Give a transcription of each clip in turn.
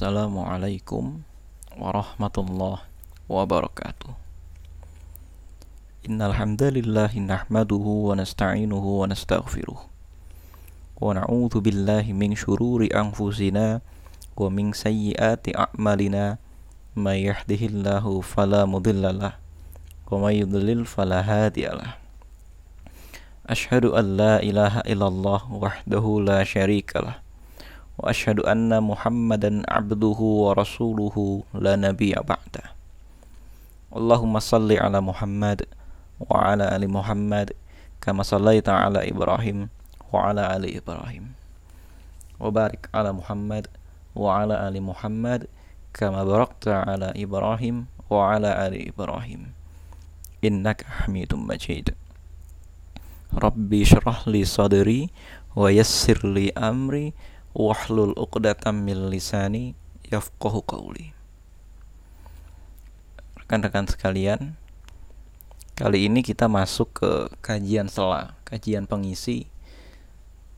Assalamualaikum warahmatullahi wabarakatuh. Innal hamdalillah nahmaduhu wa nasta'inuhu wa nastaghfiruh. Wa na'udzu billahi min shururi anfusina wa min sayyiati a'malina. May yahdihillahu fala mudhillalah wa may yudlil fala hadiyalah Ashhadu an la ilaha illallah wahdahu la syarikalah وأشهد أن محمدا عبده ورسوله لا نبي بعده. اللهم صل على محمد وعلى آل محمد كما صليت على إبراهيم وعلى آل إبراهيم. وبارك على محمد وعلى آل محمد كما باركت على إبراهيم وعلى آل إبراهيم. إنك حميد مجيد. ربي اشرح لي صدري ويسر لي أمري wahlul uqdatam min lisani yafqahu qawli. Rekan-rekan sekalian kali ini kita masuk ke kajian sela kajian pengisi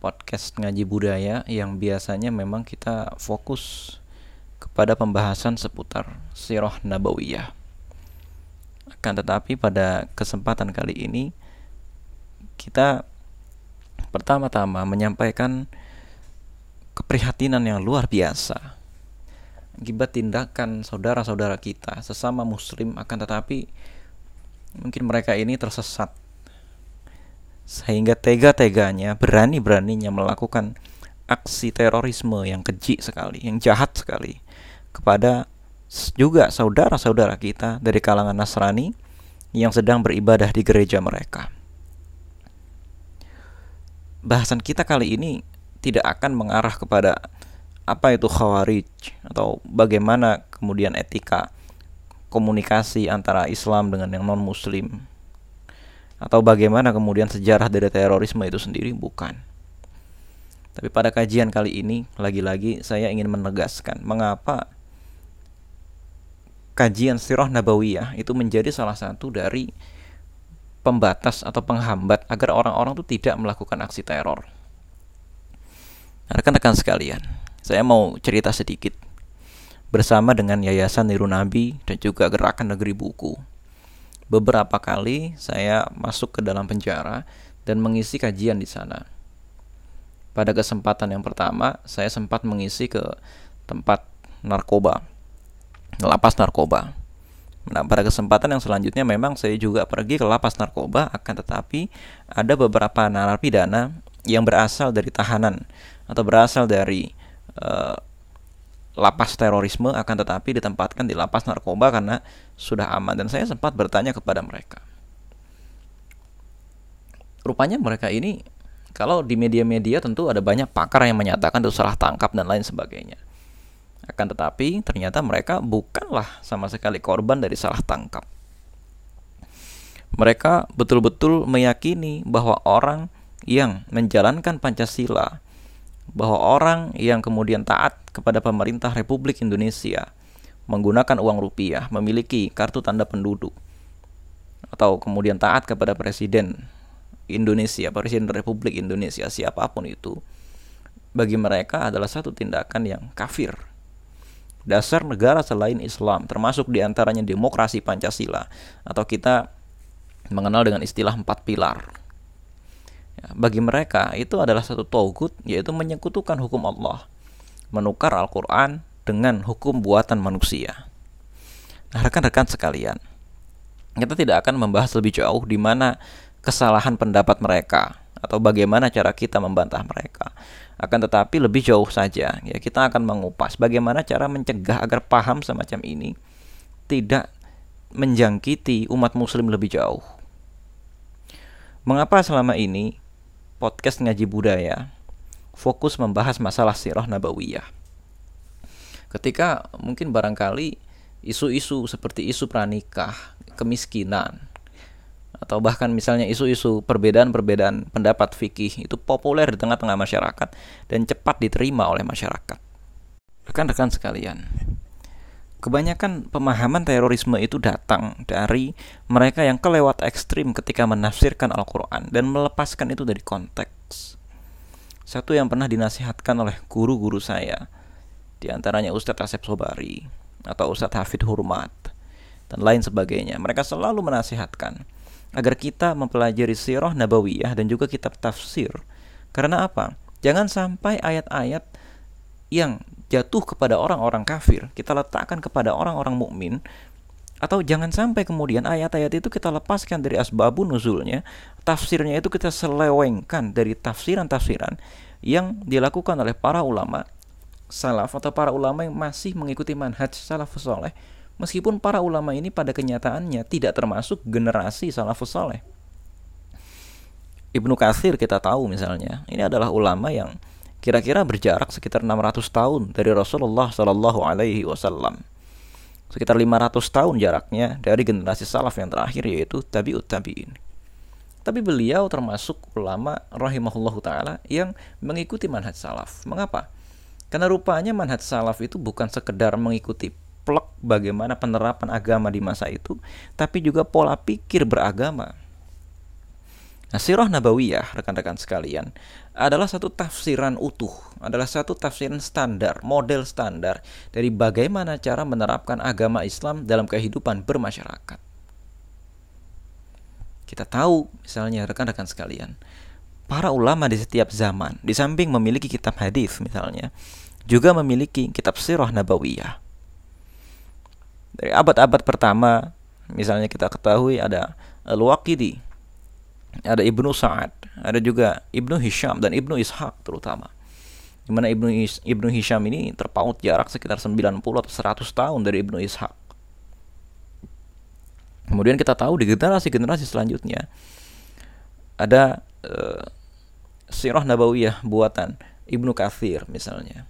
podcast ngaji budaya yang biasanya memang kita fokus kepada pembahasan seputar sirah nabawiyah. Akan tetapi pada kesempatan kali ini kita pertama-tama menyampaikan keprihatinan yang luar biasa akibat tindakan saudara-saudara kita sesama muslim akan tetapi mungkin mereka ini tersesat sehingga tega-teganya berani-beraninya melakukan aksi terorisme yang keji sekali, yang jahat sekali kepada juga saudara-saudara kita dari kalangan Nasrani yang sedang beribadah di gereja mereka. Bahasan kita kali ini tidak akan mengarah kepada apa itu khawarij atau bagaimana kemudian etika komunikasi antara Islam dengan yang non muslim atau bagaimana kemudian sejarah dari terorisme itu sendiri? Bukan. Tapi pada kajian kali ini lagi-lagi saya ingin menegaskan mengapa kajian sirah nabawiyah itu menjadi salah satu dari pembatas atau penghambat agar orang-orang itu tidak melakukan aksi teror Rekan-rekan sekalian, saya mau cerita sedikit bersama dengan Yayasan Niru Nabi dan juga Gerakan Negeri Buku. Beberapa kali saya masuk ke dalam penjara dan mengisi kajian di sana. Pada kesempatan yang pertama, saya sempat mengisi ke tempat narkoba, lapas narkoba. Nah, pada kesempatan yang selanjutnya memang saya juga pergi ke lapas narkoba, akan tetapi ada beberapa narapidana yang berasal dari tahanan atau berasal dari uh, lapas terorisme akan tetapi ditempatkan di lapas narkoba karena sudah aman dan saya sempat bertanya kepada mereka. Rupanya mereka ini kalau di media-media tentu ada banyak pakar yang menyatakan itu salah tangkap dan lain sebagainya. Akan tetapi ternyata mereka bukanlah sama sekali korban dari salah tangkap. Mereka betul-betul meyakini bahwa orang yang menjalankan Pancasila bahwa orang yang kemudian taat kepada pemerintah Republik Indonesia menggunakan uang rupiah, memiliki kartu tanda penduduk, atau kemudian taat kepada presiden Indonesia, presiden Republik Indonesia, siapa pun itu, bagi mereka adalah satu tindakan yang kafir. Dasar negara selain Islam, termasuk di antaranya demokrasi Pancasila, atau kita mengenal dengan istilah empat pilar bagi mereka itu adalah satu togut yaitu menyekutukan hukum Allah, menukar Al-Quran dengan hukum buatan manusia. Nah, rekan-rekan sekalian, kita tidak akan membahas lebih jauh di mana kesalahan pendapat mereka atau bagaimana cara kita membantah mereka. Akan tetapi lebih jauh saja, ya kita akan mengupas bagaimana cara mencegah agar paham semacam ini tidak menjangkiti umat muslim lebih jauh. Mengapa selama ini podcast ngaji budaya fokus membahas masalah sirah nabawiyah. Ketika mungkin barangkali isu-isu seperti isu pranikah, kemiskinan, atau bahkan misalnya isu-isu perbedaan-perbedaan pendapat fikih itu populer di tengah-tengah masyarakat dan cepat diterima oleh masyarakat. Rekan-rekan sekalian, kebanyakan pemahaman terorisme itu datang dari mereka yang kelewat ekstrim ketika menafsirkan Al-Quran dan melepaskan itu dari konteks. Satu yang pernah dinasihatkan oleh guru-guru saya, Di antaranya Ustadz Asep Sobari atau Ustadz Hafid Hurmat dan lain sebagainya. Mereka selalu menasihatkan agar kita mempelajari sirah nabawiyah dan juga kitab tafsir. Karena apa? Jangan sampai ayat-ayat yang jatuh kepada orang-orang kafir kita letakkan kepada orang-orang mukmin atau jangan sampai kemudian ayat-ayat itu kita lepaskan dari asbabun nuzulnya, tafsirnya itu kita selewengkan dari tafsiran-tafsiran yang dilakukan oleh para ulama salaf atau para ulama yang masih mengikuti manhaj salafus soleh meskipun para ulama ini pada kenyataannya tidak termasuk generasi salafus soleh Ibnu Katsir kita tahu misalnya ini adalah ulama yang kira-kira berjarak sekitar 600 tahun dari Rasulullah Shallallahu Alaihi Wasallam sekitar 500 tahun jaraknya dari generasi salaf yang terakhir yaitu tabiut tabiin tapi beliau termasuk ulama rahimahullahu taala yang mengikuti manhaj salaf. Mengapa? Karena rupanya manhaj salaf itu bukan sekedar mengikuti plek bagaimana penerapan agama di masa itu, tapi juga pola pikir beragama. Nah, sirah nabawiyah, rekan-rekan sekalian, adalah satu tafsiran utuh, adalah satu tafsiran standar, model standar dari bagaimana cara menerapkan agama Islam dalam kehidupan bermasyarakat. Kita tahu, misalnya rekan-rekan sekalian, para ulama di setiap zaman, di samping memiliki kitab hadis misalnya, juga memiliki kitab sirah nabawiyah. Dari abad-abad pertama, misalnya kita ketahui ada Al-Waqidi, ada Ibnu Sa'ad, ada juga Ibnu Hisham dan Ibnu Ishaq terutama. Di mana Ibnu, Is Ibnu Hisham ini terpaut jarak sekitar 90 atau 100 tahun dari Ibnu Ishaq. Kemudian kita tahu di generasi-generasi selanjutnya ada uh, sirah nabawiyah buatan Ibnu Kathir misalnya.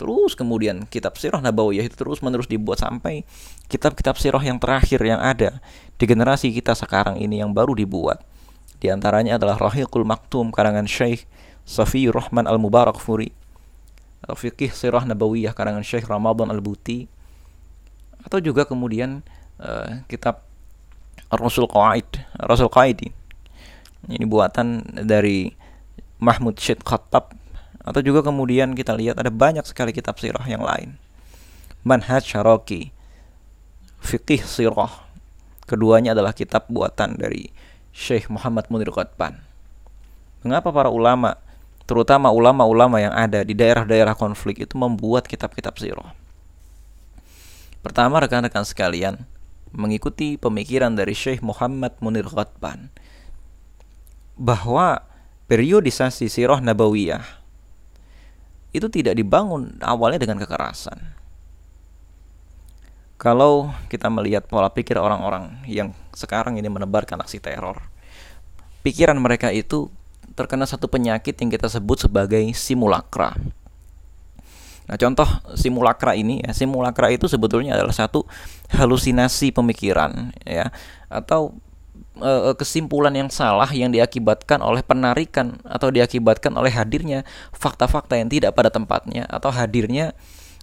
Terus kemudian kitab sirah nabawiyah itu terus menerus dibuat sampai kitab-kitab sirah yang terakhir yang ada di generasi kita sekarang ini yang baru dibuat. Di antaranya adalah Rahiqul Maktum karangan Syekh Safi Rahman Al-Mubarak Furi. Fikih Sirah Nabawiyah karangan Syekh Ramadan Al-Buti. Atau juga kemudian uh, kitab Rasul Qaid, Rasul Qaidi. Ini buatan dari Mahmud Syed Khattab atau juga kemudian kita lihat ada banyak sekali kitab sirah yang lain. Manhaj Syaraki, Fikih Sirah. Keduanya adalah kitab buatan dari Syekh Muhammad Munir Qadban. Mengapa para ulama, terutama ulama-ulama yang ada di daerah-daerah konflik itu membuat kitab-kitab sirah? Pertama rekan-rekan sekalian, mengikuti pemikiran dari Syekh Muhammad Munir Qadban bahwa periodisasi sirah nabawiyah itu tidak dibangun awalnya dengan kekerasan. Kalau kita melihat pola pikir orang-orang yang sekarang ini menebarkan aksi teror, pikiran mereka itu terkena satu penyakit yang kita sebut sebagai simulakra. Nah, contoh simulakra ini ya, simulakra itu sebetulnya adalah satu halusinasi pemikiran ya atau e, kesimpulan yang salah yang diakibatkan oleh penarikan atau diakibatkan oleh hadirnya fakta-fakta yang tidak pada tempatnya atau hadirnya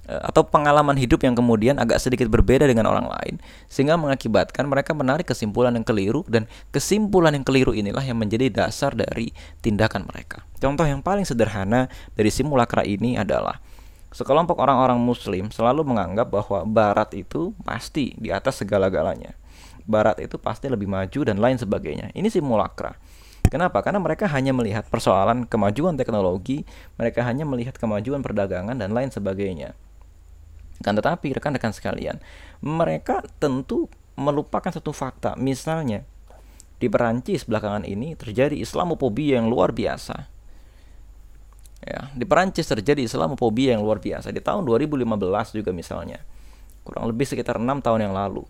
atau pengalaman hidup yang kemudian agak sedikit berbeda dengan orang lain sehingga mengakibatkan mereka menarik kesimpulan yang keliru dan kesimpulan yang keliru inilah yang menjadi dasar dari tindakan mereka. Contoh yang paling sederhana dari simulakra ini adalah sekelompok orang-orang muslim selalu menganggap bahwa barat itu pasti di atas segala-galanya barat itu pasti lebih maju dan lain sebagainya. Ini simulakra. Kenapa? Karena mereka hanya melihat persoalan kemajuan teknologi, mereka hanya melihat kemajuan perdagangan dan lain sebagainya. Kan tetapi rekan-rekan sekalian, mereka tentu melupakan satu fakta. Misalnya, di Perancis belakangan ini terjadi Islamophobia yang luar biasa. Ya, di Perancis terjadi Islamophobia yang luar biasa di tahun 2015 juga misalnya. Kurang lebih sekitar enam tahun yang lalu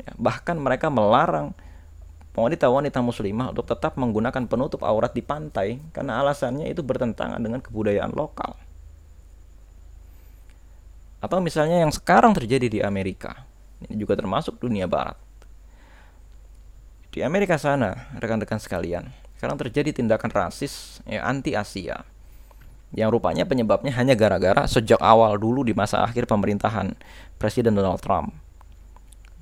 Ya, bahkan mereka melarang wanita-wanita muslimah untuk tetap menggunakan penutup aurat di pantai karena alasannya itu bertentangan dengan kebudayaan lokal. Atau misalnya yang sekarang terjadi di Amerika, ini juga termasuk dunia barat. Di Amerika sana, rekan-rekan sekalian, sekarang terjadi tindakan rasis ya, anti Asia. Yang rupanya penyebabnya hanya gara-gara sejak awal dulu di masa akhir pemerintahan Presiden Donald Trump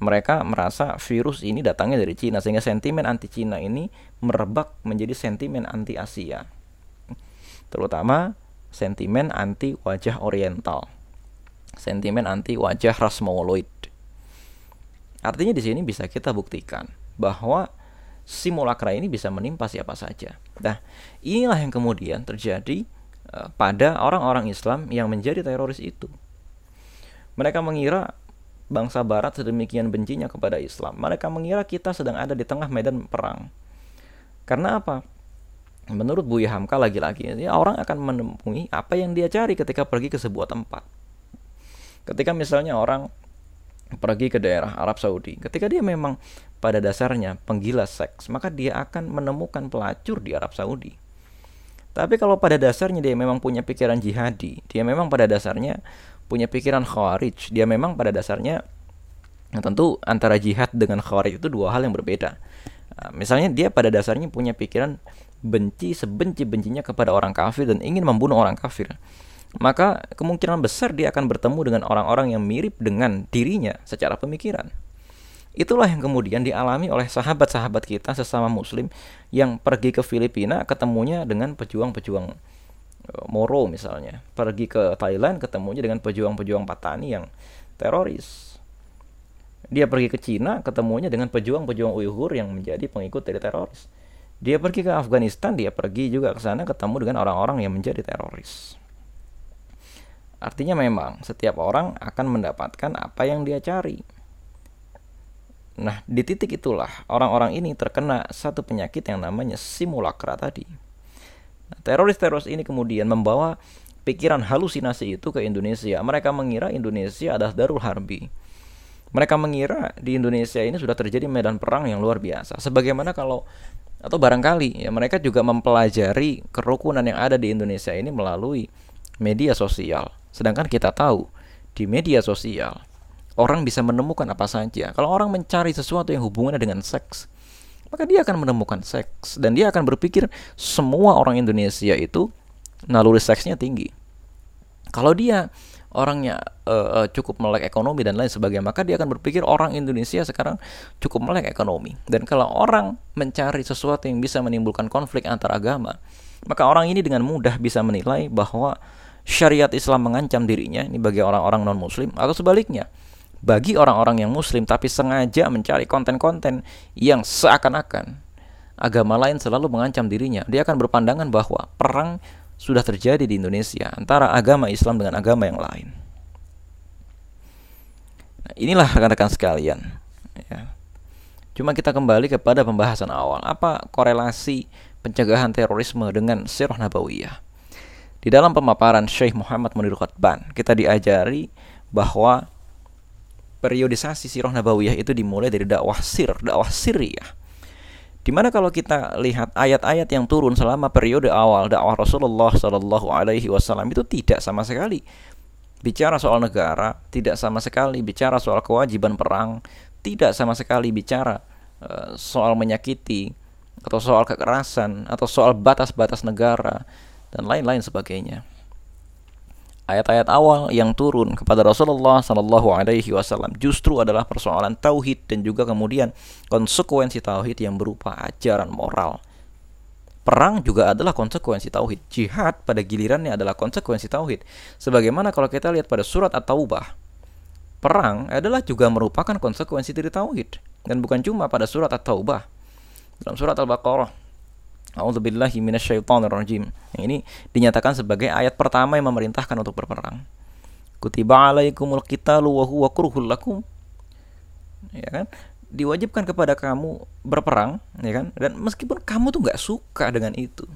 mereka merasa virus ini datangnya dari Cina sehingga sentimen anti Cina ini merebak menjadi sentimen anti Asia terutama sentimen anti wajah oriental sentimen anti wajah ras mongoloid. Artinya di sini bisa kita buktikan bahwa simulakra ini bisa menimpa siapa saja. Nah, inilah yang kemudian terjadi uh, pada orang-orang Islam yang menjadi teroris itu. Mereka mengira bangsa barat sedemikian bencinya kepada Islam. Mereka mengira kita sedang ada di tengah medan perang. Karena apa? Menurut Buya Hamka lagi-lagi, ya orang akan menemui apa yang dia cari ketika pergi ke sebuah tempat. Ketika misalnya orang pergi ke daerah Arab Saudi, ketika dia memang pada dasarnya penggila seks, maka dia akan menemukan pelacur di Arab Saudi. Tapi kalau pada dasarnya dia memang punya pikiran jihadi, dia memang pada dasarnya punya pikiran khawarij, dia memang pada dasarnya nah tentu antara jihad dengan khawarij itu dua hal yang berbeda. Nah, misalnya dia pada dasarnya punya pikiran benci sebenci-bencinya kepada orang kafir dan ingin membunuh orang kafir maka kemungkinan besar dia akan bertemu dengan orang-orang yang mirip dengan dirinya secara pemikiran. Itulah yang kemudian dialami oleh sahabat-sahabat kita sesama muslim yang pergi ke Filipina ketemunya dengan pejuang-pejuang e, Moro misalnya. Pergi ke Thailand ketemunya dengan pejuang-pejuang Patani yang teroris. Dia pergi ke Cina ketemunya dengan pejuang-pejuang Uighur yang menjadi pengikut dari teroris. Dia pergi ke Afghanistan, dia pergi juga ke sana ketemu dengan orang-orang yang menjadi teroris. Artinya memang setiap orang akan mendapatkan apa yang dia cari. Nah, di titik itulah orang-orang ini terkena satu penyakit yang namanya simulakra tadi. Nah, teroris-teroris ini kemudian membawa pikiran halusinasi itu ke Indonesia. Mereka mengira Indonesia adalah darul harbi. Mereka mengira di Indonesia ini sudah terjadi medan perang yang luar biasa. Sebagaimana kalau atau barangkali ya mereka juga mempelajari kerukunan yang ada di Indonesia ini melalui media sosial. Sedangkan kita tahu di media sosial orang bisa menemukan apa saja. Kalau orang mencari sesuatu yang hubungannya dengan seks, maka dia akan menemukan seks dan dia akan berpikir semua orang Indonesia itu naluri seksnya tinggi. Kalau dia orangnya uh, cukup melek ekonomi dan lain sebagainya, maka dia akan berpikir orang Indonesia sekarang cukup melek ekonomi. Dan kalau orang mencari sesuatu yang bisa menimbulkan konflik antar agama, maka orang ini dengan mudah bisa menilai bahwa syariat Islam mengancam dirinya ini bagi orang-orang non muslim atau sebaliknya bagi orang-orang yang muslim tapi sengaja mencari konten-konten yang seakan-akan agama lain selalu mengancam dirinya dia akan berpandangan bahwa perang sudah terjadi di Indonesia antara agama Islam dengan agama yang lain. Nah, inilah rekan-rekan sekalian ya. cuma kita kembali kepada pembahasan awal. Apa korelasi pencegahan terorisme dengan sirah nabawiyah di dalam pemaparan Syekh Muhammad Munir Qatban, kita diajari bahwa periodisasi sirah nabawiyah itu dimulai dari dakwah sir, dakwah siriyah. Di mana kalau kita lihat ayat-ayat yang turun selama periode awal dakwah Rasulullah Shallallahu Alaihi Wasallam itu tidak sama sekali. Bicara soal negara, tidak sama sekali. Bicara soal kewajiban perang, tidak sama sekali. Bicara uh, soal menyakiti atau soal kekerasan atau soal batas-batas negara dan lain-lain sebagainya. Ayat-ayat awal yang turun kepada Rasulullah Sallallahu Alaihi Wasallam justru adalah persoalan tauhid dan juga kemudian konsekuensi tauhid yang berupa ajaran moral. Perang juga adalah konsekuensi tauhid. Jihad pada gilirannya adalah konsekuensi tauhid. Sebagaimana kalau kita lihat pada surat At-Taubah, perang adalah juga merupakan konsekuensi dari tauhid dan bukan cuma pada surat At-Taubah. Dalam surat Al-Baqarah Minasyaitonirrajim. Yang ini dinyatakan sebagai ayat pertama yang memerintahkan untuk berperang. Kutiba alaikumul qitalu wa huwa kurhul lakum. Ya kan? Diwajibkan kepada kamu berperang, ya kan? Dan meskipun kamu tuh nggak suka dengan itu.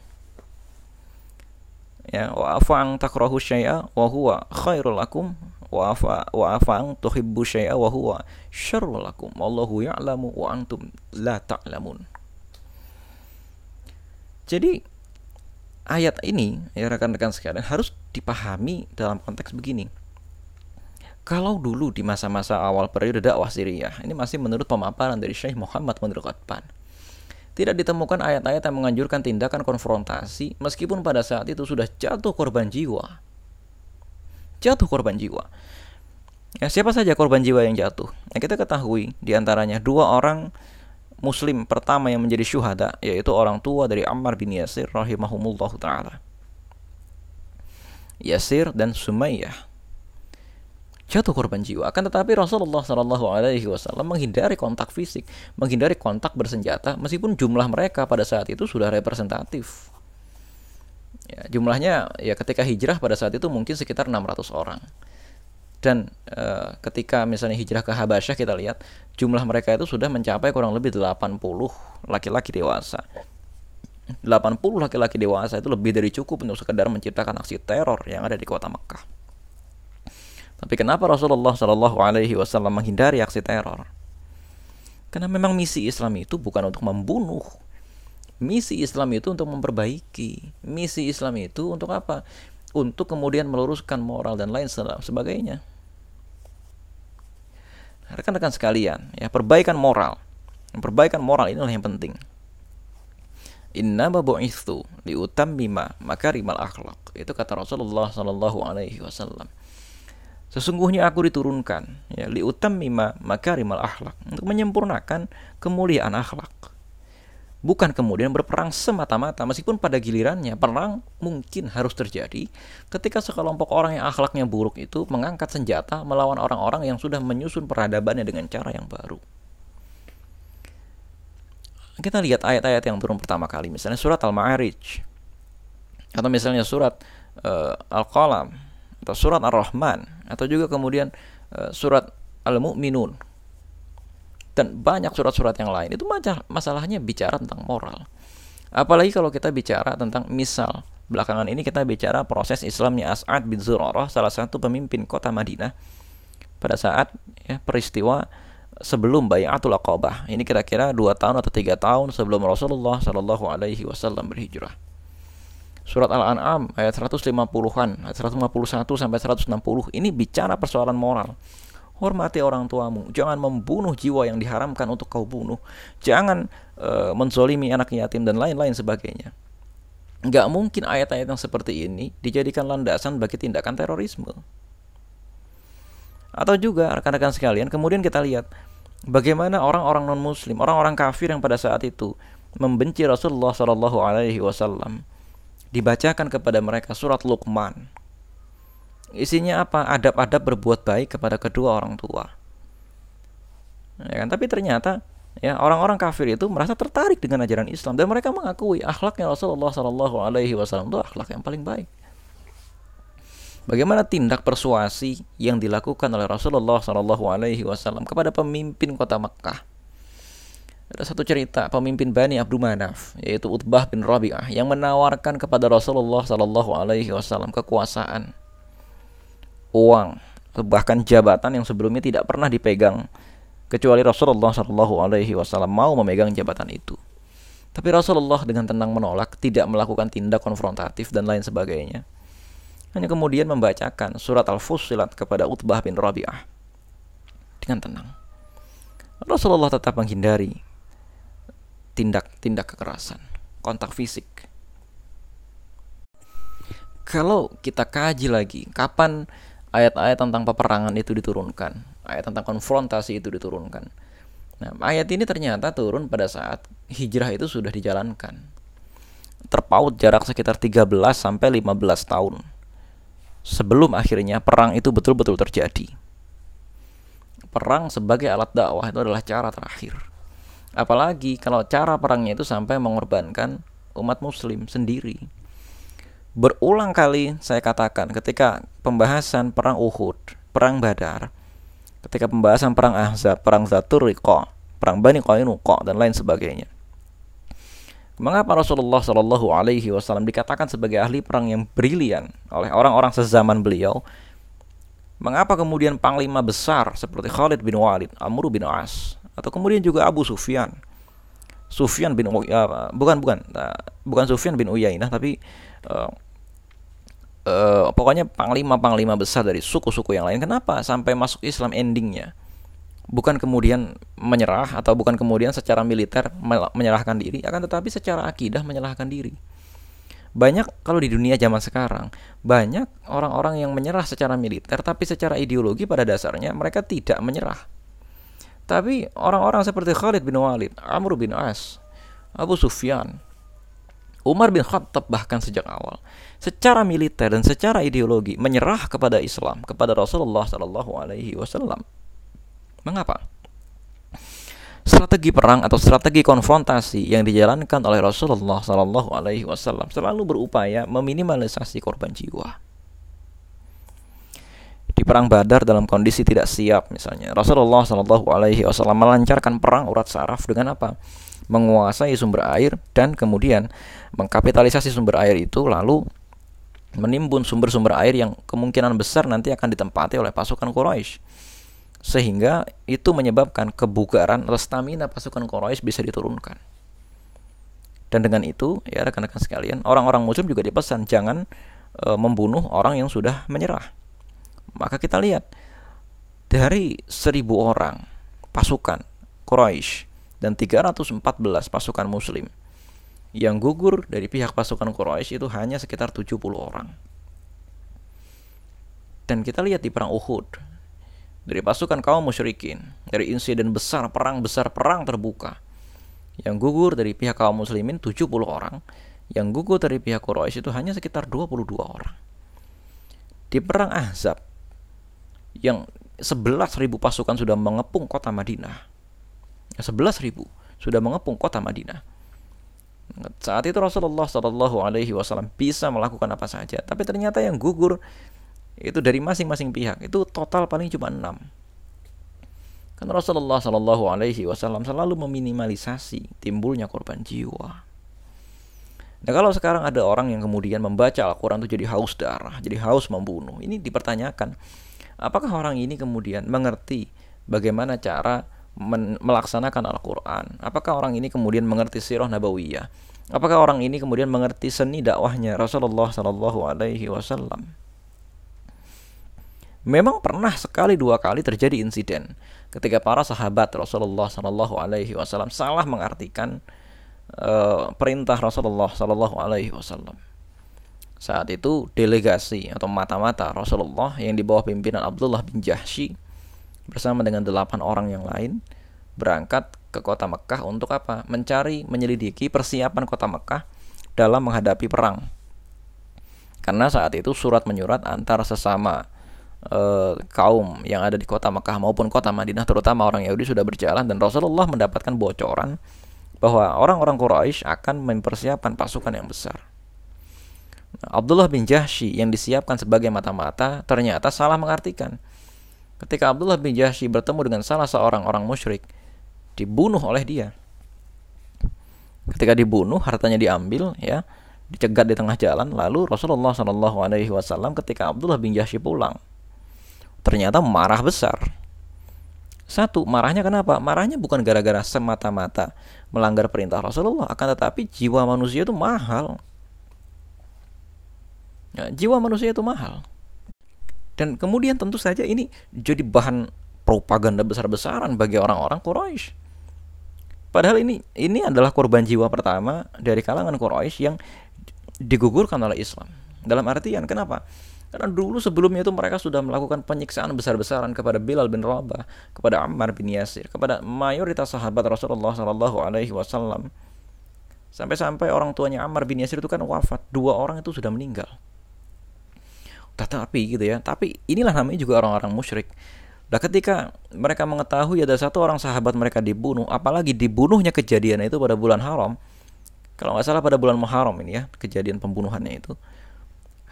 Ya, wa afang takrahu syai'a wa huwa khairul lakum wa afa wa afang tuhibbu syai'a wa huwa syarrul lakum. Wallahu ya'lamu wa antum la ta'lamun. Jadi ayat ini ya rekan-rekan sekalian harus dipahami dalam konteks begini. Kalau dulu di masa-masa awal periode dakwah Syria, ini masih menurut pemaparan dari Syekh Muhammad Munir Qatban. Tidak ditemukan ayat-ayat yang menganjurkan tindakan konfrontasi meskipun pada saat itu sudah jatuh korban jiwa. Jatuh korban jiwa. Ya, siapa saja korban jiwa yang jatuh? Ya, kita ketahui di antaranya dua orang muslim pertama yang menjadi syuhada yaitu orang tua dari Ammar bin Yasir rahimahumullah taala. Yasir dan Sumayyah. jatuh korban jiwa. Akan tetapi Rasulullah Shallallahu Alaihi Wasallam menghindari kontak fisik, menghindari kontak bersenjata, meskipun jumlah mereka pada saat itu sudah representatif. Ya, jumlahnya ya ketika hijrah pada saat itu mungkin sekitar 600 orang. Dan e, ketika misalnya hijrah ke Habasyah kita lihat jumlah mereka itu sudah mencapai kurang lebih 80 laki-laki dewasa. 80 laki-laki dewasa itu lebih dari cukup untuk sekedar menciptakan aksi teror yang ada di kota Mekah. Tapi kenapa Rasulullah Shallallahu Alaihi Wasallam menghindari aksi teror? Karena memang misi Islam itu bukan untuk membunuh. Misi Islam itu untuk memperbaiki. Misi Islam itu untuk apa? Untuk kemudian meluruskan moral dan lain sebagainya. Rekan-rekan sekalian, ya perbaikan moral. Perbaikan moral inilah yang penting. Inna bu'ithu liutammima makarimal akhlak. Itu kata Rasulullah sallallahu alaihi wasallam. Sesungguhnya aku diturunkan ya liutammima makarimal akhlak untuk menyempurnakan kemuliaan akhlak. Bukan kemudian berperang semata-mata meskipun pada gilirannya perang mungkin harus terjadi ketika sekelompok orang yang akhlaknya buruk itu mengangkat senjata melawan orang-orang yang sudah menyusun peradabannya dengan cara yang baru. Kita lihat ayat-ayat yang turun pertama kali misalnya surat Al-Ma'arij atau misalnya surat uh, Al-Qalam atau surat Ar-Rahman atau juga kemudian uh, surat Al-Mu'minun dan banyak surat-surat yang lain itu masalahnya bicara tentang moral apalagi kalau kita bicara tentang misal belakangan ini kita bicara proses Islamnya As'ad bin Zurarah salah satu pemimpin kota Madinah pada saat ya, peristiwa sebelum bayatul aqabah. Ini kira-kira dua tahun atau tiga tahun sebelum Rasulullah Shallallahu Alaihi Wasallam berhijrah. Surat Al-An'am ayat 150-an, ayat 151 sampai 160 ini bicara persoalan moral. Hormati orang tuamu, jangan membunuh jiwa yang diharamkan untuk kau bunuh, jangan uh, menzolimi anak yatim dan lain-lain sebagainya. Gak mungkin ayat-ayat yang seperti ini dijadikan landasan bagi tindakan terorisme. Atau juga rekan-rekan sekalian, kemudian kita lihat bagaimana orang-orang non-muslim, orang-orang kafir yang pada saat itu membenci Rasulullah Shallallahu alaihi wasallam dibacakan kepada mereka surat Luqman. Isinya apa? Adab-adab berbuat baik kepada kedua orang tua. Ya kan? Tapi ternyata ya orang-orang kafir itu merasa tertarik dengan ajaran Islam dan mereka mengakui akhlaknya Rasulullah Shallallahu alaihi wasallam itu akhlak yang paling baik. Bagaimana tindak persuasi yang dilakukan oleh Rasulullah Shallallahu Alaihi Wasallam kepada pemimpin kota Mekah? Ada satu cerita pemimpin Bani Abdul Manaf yaitu Utbah bin Rabi'ah yang menawarkan kepada Rasulullah Shallallahu Alaihi Wasallam kekuasaan, uang, bahkan jabatan yang sebelumnya tidak pernah dipegang kecuali Rasulullah Shallallahu Alaihi Wasallam mau memegang jabatan itu. Tapi Rasulullah dengan tenang menolak, tidak melakukan tindak konfrontatif dan lain sebagainya hanya kemudian membacakan surat Al-Fussilat kepada Utbah bin Rabi'ah dengan tenang. Rasulullah tetap menghindari tindak-tindak kekerasan, kontak fisik. Kalau kita kaji lagi, kapan ayat-ayat tentang peperangan itu diturunkan, ayat tentang konfrontasi itu diturunkan. Nah, ayat ini ternyata turun pada saat hijrah itu sudah dijalankan. Terpaut jarak sekitar 13 sampai 15 tahun sebelum akhirnya perang itu betul-betul terjadi. Perang sebagai alat dakwah itu adalah cara terakhir. Apalagi kalau cara perangnya itu sampai mengorbankan umat muslim sendiri. Berulang kali saya katakan ketika pembahasan perang Uhud, perang Badar, ketika pembahasan perang Ahzab, perang Zatur Riqa, perang Bani Qainuqa dan lain sebagainya. Mengapa Rasulullah Shallallahu Alaihi Wasallam dikatakan sebagai ahli perang yang brilian oleh orang-orang sezaman beliau? Mengapa kemudian panglima besar seperti Khalid bin Walid, Amr bin As, atau kemudian juga Abu Sufyan, Sufyan bin uh, bukan bukan uh, bukan Sufyan bin Uyainah tapi uh, uh, pokoknya panglima-panglima besar dari suku-suku yang lain. Kenapa sampai masuk Islam endingnya? bukan kemudian menyerah atau bukan kemudian secara militer menyerahkan diri, akan tetapi secara akidah menyerahkan diri. Banyak kalau di dunia zaman sekarang, banyak orang-orang yang menyerah secara militer tapi secara ideologi pada dasarnya mereka tidak menyerah. Tapi orang-orang seperti Khalid bin Walid, Amr bin As, Abu Sufyan, Umar bin Khattab bahkan sejak awal secara militer dan secara ideologi menyerah kepada Islam, kepada Rasulullah Shallallahu alaihi wasallam. Mengapa? Strategi perang atau strategi konfrontasi yang dijalankan oleh Rasulullah Shallallahu alaihi wasallam selalu berupaya meminimalisasi korban jiwa. Di perang Badar dalam kondisi tidak siap misalnya, Rasulullah Shallallahu alaihi wasallam melancarkan perang urat saraf dengan apa? Menguasai sumber air dan kemudian mengkapitalisasi sumber air itu lalu menimbun sumber-sumber air yang kemungkinan besar nanti akan ditempati oleh pasukan Quraisy. Sehingga itu menyebabkan kebugaran atau stamina pasukan Quraisy bisa diturunkan. Dan dengan itu, ya rekan-rekan sekalian, orang-orang muslim juga dipesan jangan e, membunuh orang yang sudah menyerah. Maka kita lihat dari seribu orang pasukan Quraisy dan 314 pasukan muslim. Yang gugur dari pihak pasukan Quraisy itu hanya sekitar 70 orang. Dan kita lihat di perang Uhud, dari pasukan kaum musyrikin, dari insiden besar perang besar perang terbuka, yang gugur dari pihak kaum muslimin 70 orang, yang gugur dari pihak Quraisy itu hanya sekitar 22 orang. Di perang Ahzab, yang 11.000 pasukan sudah mengepung kota Madinah, 11 ribu sudah mengepung kota Madinah. Saat itu Rasulullah Shallallahu Alaihi Wasallam bisa melakukan apa saja, tapi ternyata yang gugur itu dari masing-masing pihak itu total paling cuma enam. Karena Rasulullah Shallallahu Alaihi Wasallam selalu meminimalisasi timbulnya korban jiwa. Nah kalau sekarang ada orang yang kemudian membaca Al-Quran itu jadi haus darah, jadi haus membunuh, ini dipertanyakan, apakah orang ini kemudian mengerti bagaimana cara melaksanakan Al-Quran? Apakah orang ini kemudian mengerti sirah nabawiyah? Apakah orang ini kemudian mengerti seni dakwahnya Rasulullah Shallallahu Alaihi Wasallam? Memang pernah sekali dua kali terjadi insiden ketika para sahabat Rasulullah Shallallahu Alaihi Wasallam salah mengartikan uh, perintah Rasulullah Shallallahu Alaihi Wasallam. Saat itu delegasi atau mata-mata Rasulullah yang di bawah pimpinan Abdullah bin Jahsy bersama dengan delapan orang yang lain berangkat ke kota Mekah untuk apa? Mencari, menyelidiki persiapan kota Mekah dalam menghadapi perang. Karena saat itu surat menyurat antar sesama e, kaum yang ada di kota Mekah maupun kota Madinah terutama orang Yahudi sudah berjalan dan Rasulullah mendapatkan bocoran bahwa orang-orang Quraisy akan mempersiapkan pasukan yang besar. Abdullah bin Jahsy yang disiapkan sebagai mata-mata ternyata salah mengartikan ketika Abdullah bin Jahsy bertemu dengan salah seorang orang musyrik, dibunuh oleh dia. Ketika dibunuh, hartanya diambil, ya, dicegat di tengah jalan. Lalu Rasulullah Shallallahu Alaihi Wasallam ketika Abdullah bin Jahsy pulang, ternyata marah besar. Satu, marahnya kenapa? Marahnya bukan gara-gara semata-mata melanggar perintah Rasulullah, akan tetapi jiwa manusia itu mahal. Ya, jiwa manusia itu mahal. Dan kemudian tentu saja ini jadi bahan propaganda besar-besaran bagi orang-orang Quraisy. Padahal ini ini adalah korban jiwa pertama dari kalangan Quraisy yang digugurkan oleh Islam. Dalam artian kenapa? Karena dulu sebelumnya itu mereka sudah melakukan penyiksaan besar-besaran kepada Bilal bin Rabah, kepada Ammar bin Yasir, kepada mayoritas sahabat Rasulullah Shallallahu Alaihi Wasallam. Sampai-sampai orang tuanya Ammar bin Yasir itu kan wafat, dua orang itu sudah meninggal tetapi gitu ya. Tapi inilah namanya juga orang-orang musyrik. Nah ketika mereka mengetahui ada satu orang sahabat mereka dibunuh apalagi dibunuhnya kejadian itu pada bulan haram kalau nggak salah pada bulan Muharram ini ya kejadian pembunuhannya itu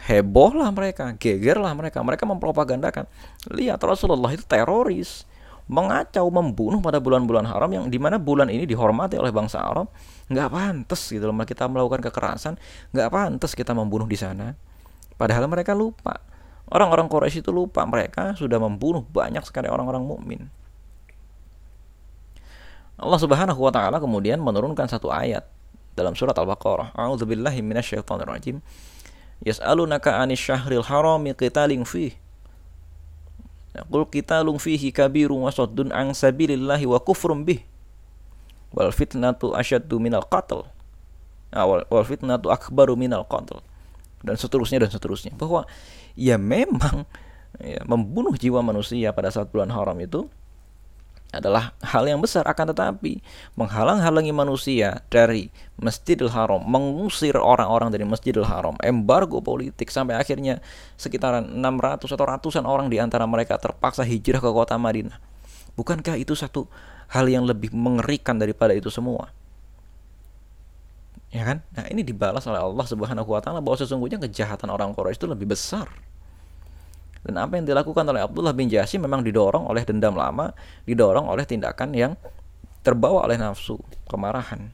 hebohlah mereka gegerlah mereka. Mereka mempropagandakan lihat Rasulullah itu teroris mengacau membunuh pada bulan-bulan haram yang di mana bulan ini dihormati oleh bangsa Arab. Nggak pantas gitu loh kita melakukan kekerasan nggak pantas kita membunuh di sana Padahal mereka lupa. Orang-orang Quraisy itu lupa mereka sudah membunuh banyak sekali orang-orang mukmin. Allah Subhanahu wa taala kemudian menurunkan satu ayat dalam surat Al-Baqarah. A'udzubillahi minasyaitonirrajim. Yas'alunaka 'anil syahril harami qitalin fih. Yaqul qitalun fihi kabirun wa saddun an sabilillahi wa kufrun bih. Wal fitnatu asyaddu minal qatl. Nah, wal fitnatu akbaru minal qatl dan seterusnya dan seterusnya bahwa ya memang ya, membunuh jiwa manusia pada saat bulan haram itu adalah hal yang besar akan tetapi menghalang-halangi manusia dari Masjidil Haram, mengusir orang-orang dari Masjidil Haram, embargo politik sampai akhirnya sekitaran 600 atau ratusan orang di antara mereka terpaksa hijrah ke kota Madinah. Bukankah itu satu hal yang lebih mengerikan daripada itu semua? Ya kan? Nah, ini dibalas oleh Allah Subhanahu wa taala bahwa sesungguhnya kejahatan orang Quraisy itu lebih besar dan apa yang dilakukan oleh Abdullah bin Jasim memang didorong oleh dendam lama, didorong oleh tindakan yang terbawa oleh nafsu, kemarahan.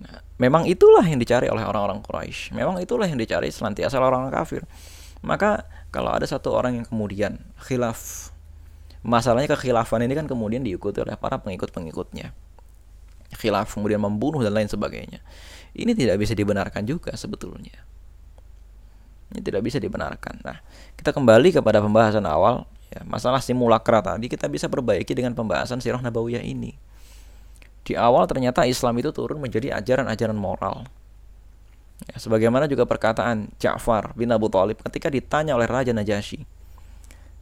Nah, memang itulah yang dicari oleh orang-orang Quraisy. Memang itulah yang dicari selantiasa oleh orang kafir. Maka kalau ada satu orang yang kemudian khilaf, masalahnya kekhilafan ini kan kemudian diikuti oleh para pengikut-pengikutnya. Khilaf kemudian membunuh dan lain sebagainya. Ini tidak bisa dibenarkan juga sebetulnya. Ini tidak bisa dibenarkan. Nah, kita kembali kepada pembahasan awal ya, masalah simulakra tadi kita bisa perbaiki dengan pembahasan sirah nabawiyah ini. Di awal ternyata Islam itu turun menjadi ajaran-ajaran moral. Ya, sebagaimana juga perkataan Ja'far bin Abu Thalib ketika ditanya oleh Raja Najasyi,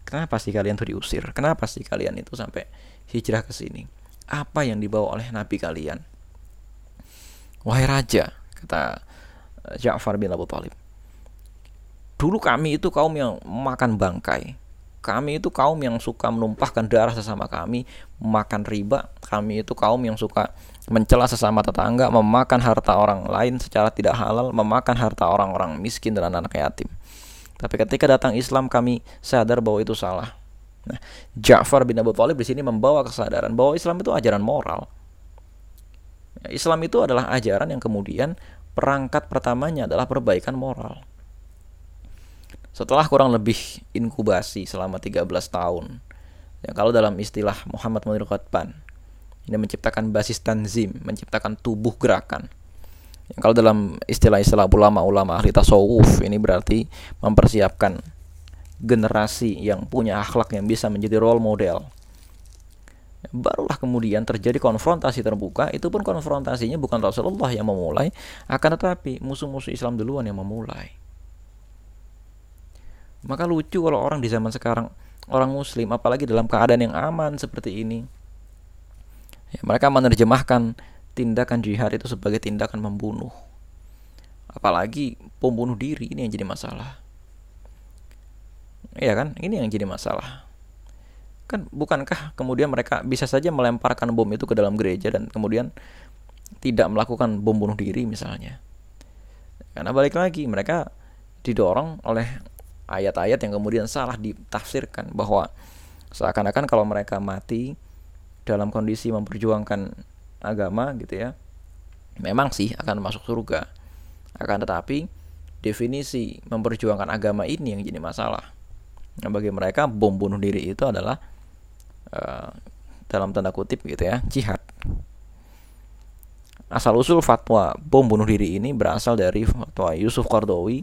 kenapa sih kalian tuh diusir? Kenapa sih kalian itu sampai hijrah ke sini? Apa yang dibawa oleh Nabi kalian? Wahai Raja, kata Ja'far bin Abu Thalib, Dulu kami itu kaum yang makan bangkai. Kami itu kaum yang suka menumpahkan darah sesama kami, makan riba. Kami itu kaum yang suka mencela sesama tetangga, memakan harta orang lain secara tidak halal, memakan harta orang-orang miskin dan anak-anak yatim. Tapi ketika datang Islam kami sadar bahwa itu salah. Nah, Ja'far bin Abu Thalib di sini membawa kesadaran bahwa Islam itu ajaran moral. Islam itu adalah ajaran yang kemudian perangkat pertamanya adalah perbaikan moral. Setelah kurang lebih inkubasi selama 13 tahun, ya, kalau dalam istilah Muhammad Munir Qatban, ini menciptakan basis tanzim, menciptakan tubuh gerakan. Ya, kalau dalam istilah-istilah ulama-ulama ahli tasawuf, ini berarti mempersiapkan generasi yang punya akhlak yang bisa menjadi role model. Barulah kemudian terjadi konfrontasi terbuka, itu pun konfrontasinya bukan Rasulullah yang memulai, akan tetapi musuh-musuh Islam duluan yang memulai. Maka lucu kalau orang di zaman sekarang orang muslim apalagi dalam keadaan yang aman seperti ini. Ya, mereka menerjemahkan tindakan jihad itu sebagai tindakan membunuh. Apalagi pembunuh diri ini yang jadi masalah. Iya kan? Ini yang jadi masalah. Kan bukankah kemudian mereka bisa saja melemparkan bom itu ke dalam gereja dan kemudian tidak melakukan bom bunuh diri misalnya. Karena balik lagi mereka didorong oleh ayat-ayat yang kemudian salah ditafsirkan bahwa seakan-akan kalau mereka mati dalam kondisi memperjuangkan agama gitu ya memang sih akan masuk surga akan tetapi definisi memperjuangkan agama ini yang jadi masalah nah, bagi mereka bom bunuh diri itu adalah uh, dalam tanda kutip gitu ya jihad asal usul fatwa bom bunuh diri ini berasal dari fatwa Yusuf Qardawi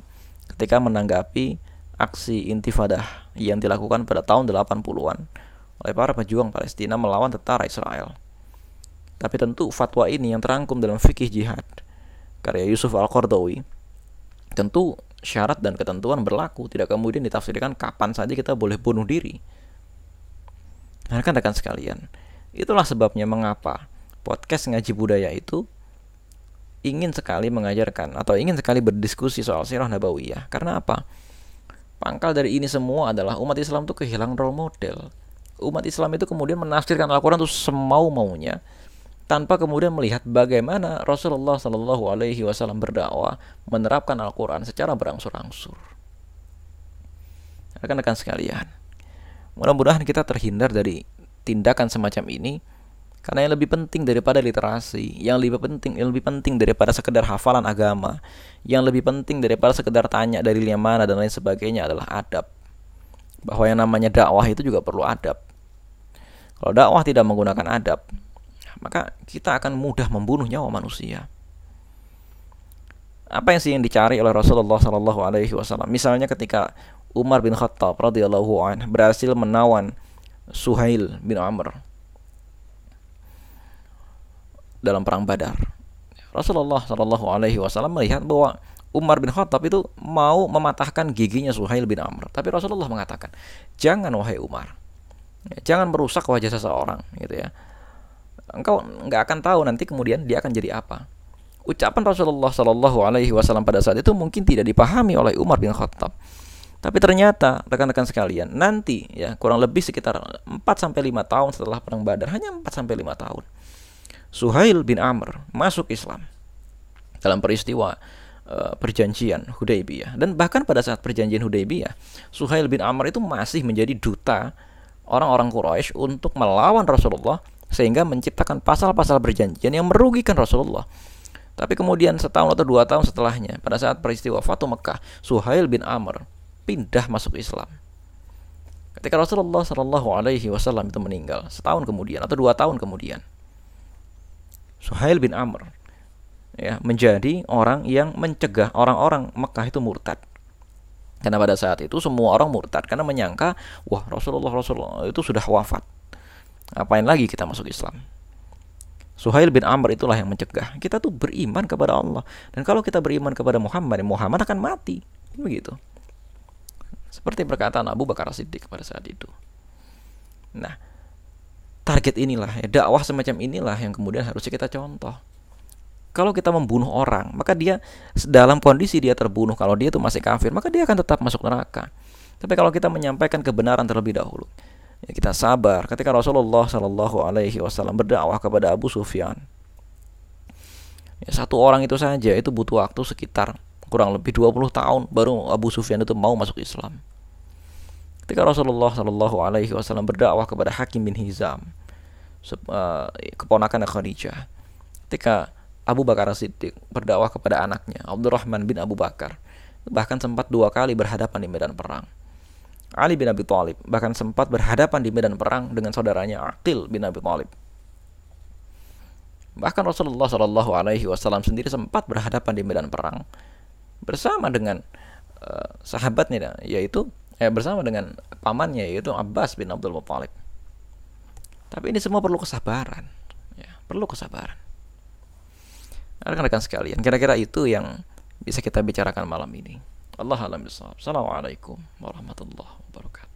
ketika menanggapi aksi intifadah yang dilakukan pada tahun 80-an oleh para pejuang Palestina melawan tentara Israel. Tapi tentu fatwa ini yang terangkum dalam fikih jihad karya Yusuf Al-Qardawi tentu syarat dan ketentuan berlaku tidak kemudian ditafsirkan kapan saja kita boleh bunuh diri. Nah, rekan-rekan sekalian, itulah sebabnya mengapa podcast ngaji budaya itu ingin sekali mengajarkan atau ingin sekali berdiskusi soal sirah nabawiyah. Karena apa? Pangkal dari ini semua adalah umat Islam itu kehilangan role model. Umat Islam itu kemudian menafsirkan Al-Quran itu semau maunya tanpa kemudian melihat bagaimana Rasulullah Shallallahu Alaihi Wasallam berdakwah menerapkan Al-Quran secara berangsur-angsur. Rekan-rekan sekalian, mudah-mudahan kita terhindar dari tindakan semacam ini karena yang lebih penting daripada literasi, yang lebih penting, yang lebih penting daripada sekedar hafalan agama, yang lebih penting daripada sekedar tanya dari mana dan lain sebagainya adalah adab. Bahwa yang namanya dakwah itu juga perlu adab. Kalau dakwah tidak menggunakan adab, maka kita akan mudah membunuh nyawa manusia. Apa yang sih yang dicari oleh Rasulullah Shallallahu Alaihi Wasallam? Misalnya ketika Umar bin Khattab radhiyallahu anh berhasil menawan Suhail bin Amr dalam perang Badar. Rasulullah Shallallahu Alaihi Wasallam melihat bahwa Umar bin Khattab itu mau mematahkan giginya Suhail bin Amr. Tapi Rasulullah mengatakan, jangan wahai Umar, Ya, jangan merusak wajah seseorang gitu ya. Engkau nggak akan tahu nanti kemudian dia akan jadi apa. Ucapan Rasulullah Shallallahu Alaihi Wasallam pada saat itu mungkin tidak dipahami oleh Umar bin Khattab. Tapi ternyata rekan-rekan sekalian, nanti ya kurang lebih sekitar 4 sampai 5 tahun setelah perang Badar, hanya 4 sampai 5 tahun. Suhail bin Amr masuk Islam dalam peristiwa uh, perjanjian Hudaybiyah dan bahkan pada saat perjanjian Hudaybiyah, Suhail bin Amr itu masih menjadi duta orang-orang Quraisy untuk melawan Rasulullah sehingga menciptakan pasal-pasal perjanjian yang merugikan Rasulullah. Tapi kemudian setahun atau dua tahun setelahnya, pada saat peristiwa Fatu Mekah, Suhail bin Amr pindah masuk Islam. Ketika Rasulullah Shallallahu Alaihi Wasallam itu meninggal setahun kemudian atau dua tahun kemudian, Suhail bin Amr ya menjadi orang yang mencegah orang-orang Mekah itu murtad. Karena pada saat itu semua orang murtad karena menyangka wah Rasulullah Rasulullah itu sudah wafat. Apain lagi kita masuk Islam? Suhail bin Amr itulah yang mencegah. Kita tuh beriman kepada Allah. Dan kalau kita beriman kepada Muhammad, Muhammad akan mati. Begitu. Seperti perkataan Abu Bakar Siddiq pada saat itu. Nah, target inilah, ya, dakwah semacam inilah yang kemudian harusnya kita contoh. Kalau kita membunuh orang, maka dia dalam kondisi dia terbunuh, kalau dia itu masih kafir, maka dia akan tetap masuk neraka. Tapi kalau kita menyampaikan kebenaran terlebih dahulu, ya kita sabar. Ketika Rasulullah Shallallahu Alaihi Wasallam berdakwah kepada Abu Sufyan, ya, satu orang itu saja itu butuh waktu sekitar kurang lebih 20 tahun baru Abu Sufyan itu mau masuk Islam. Ketika Rasulullah Shallallahu Alaihi Wasallam berdakwah kepada Hakim bin Hizam, uh, keponakan Khadijah, ketika Abu Bakar Siddiq berdakwah kepada anaknya Abdurrahman bin Abu Bakar, bahkan sempat dua kali berhadapan di medan perang. Ali bin Abi Thalib bahkan sempat berhadapan di medan perang dengan saudaranya Aqil bin Abi Thalib. Bahkan Rasulullah Shallallahu Alaihi Wasallam sendiri sempat berhadapan di medan perang bersama dengan uh, sahabatnya yaitu eh, bersama dengan pamannya yaitu Abbas bin Abdul Muthalib. Tapi ini semua perlu kesabaran, ya, perlu kesabaran. Rekan-rekan sekalian, kira-kira itu yang bisa kita bicarakan malam ini. Allah alam Assalamualaikum warahmatullahi wabarakatuh.